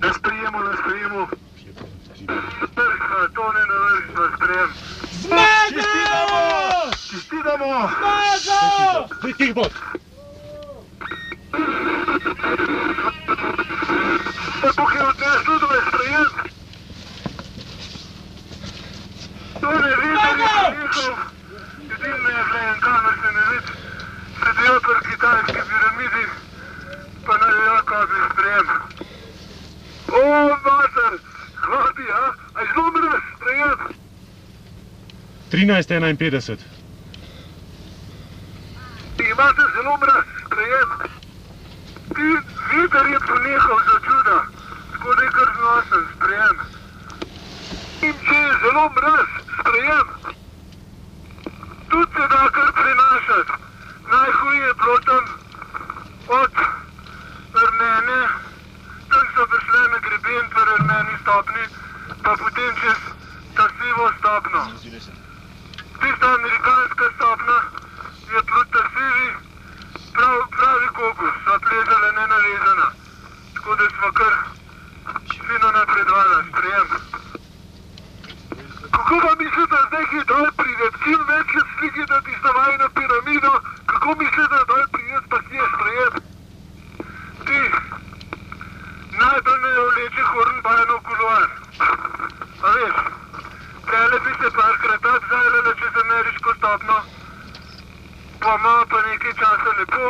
Na sprijemu, na sprijemu. Vrha, to ne na vrh, na sprijem. Čestitamo! Zdaj tih bod. Da tukaj odneslo, da je sprijem. To ne vidi, da je njihov. Edino je že en kamer se ne vidi. Sedijo pri kitajski piramidi, pa ne vejo, kaj bi sprijem. O, mater, hodi, a? A je zelo mrve sprijem. 13.51. Imate zelo mraz sprejem. Viter je ponehal za čuda, tako kar znosen sprejem. In če je zelo mraz sprejem, tudi se da kar prenašati. Najhuje je bilo tam od Rnene, tam so prišle na greben pri Rneni stopni, pa potem čez ta sivo stopno. Tista amerikanska stopna je pluta sivi, prav, pravi kokus, sva plezala nenavezana. Tako da smo kar fino napredvala, sprejem. Kako pa mislite, da ki dol pride, čim več je sliki, da ti stavaj na piramido, kako mislite, da dol pride, pa ti je sprejem? Ti, najbolj ne vleče horn pa stopno, pa ima pa nekaj časa lepo,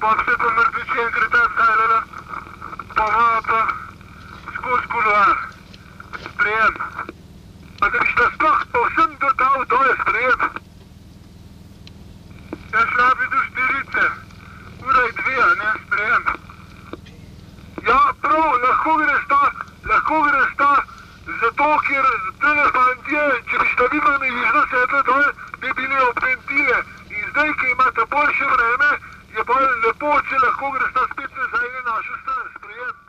pa se pa mrtvič enkrat odzajala, pa ima pa skozi kuluar. Sprejem. Pa da bi šla sploh povsem do dol dole sprejem. Ja šla bi do štirice, ura je dve, a ne sprejem. Ja, prav, lahko greš ta, lahko greš ta, zato ker lepo, če lahko greš ta spet nazaj na našo stran, sprejem.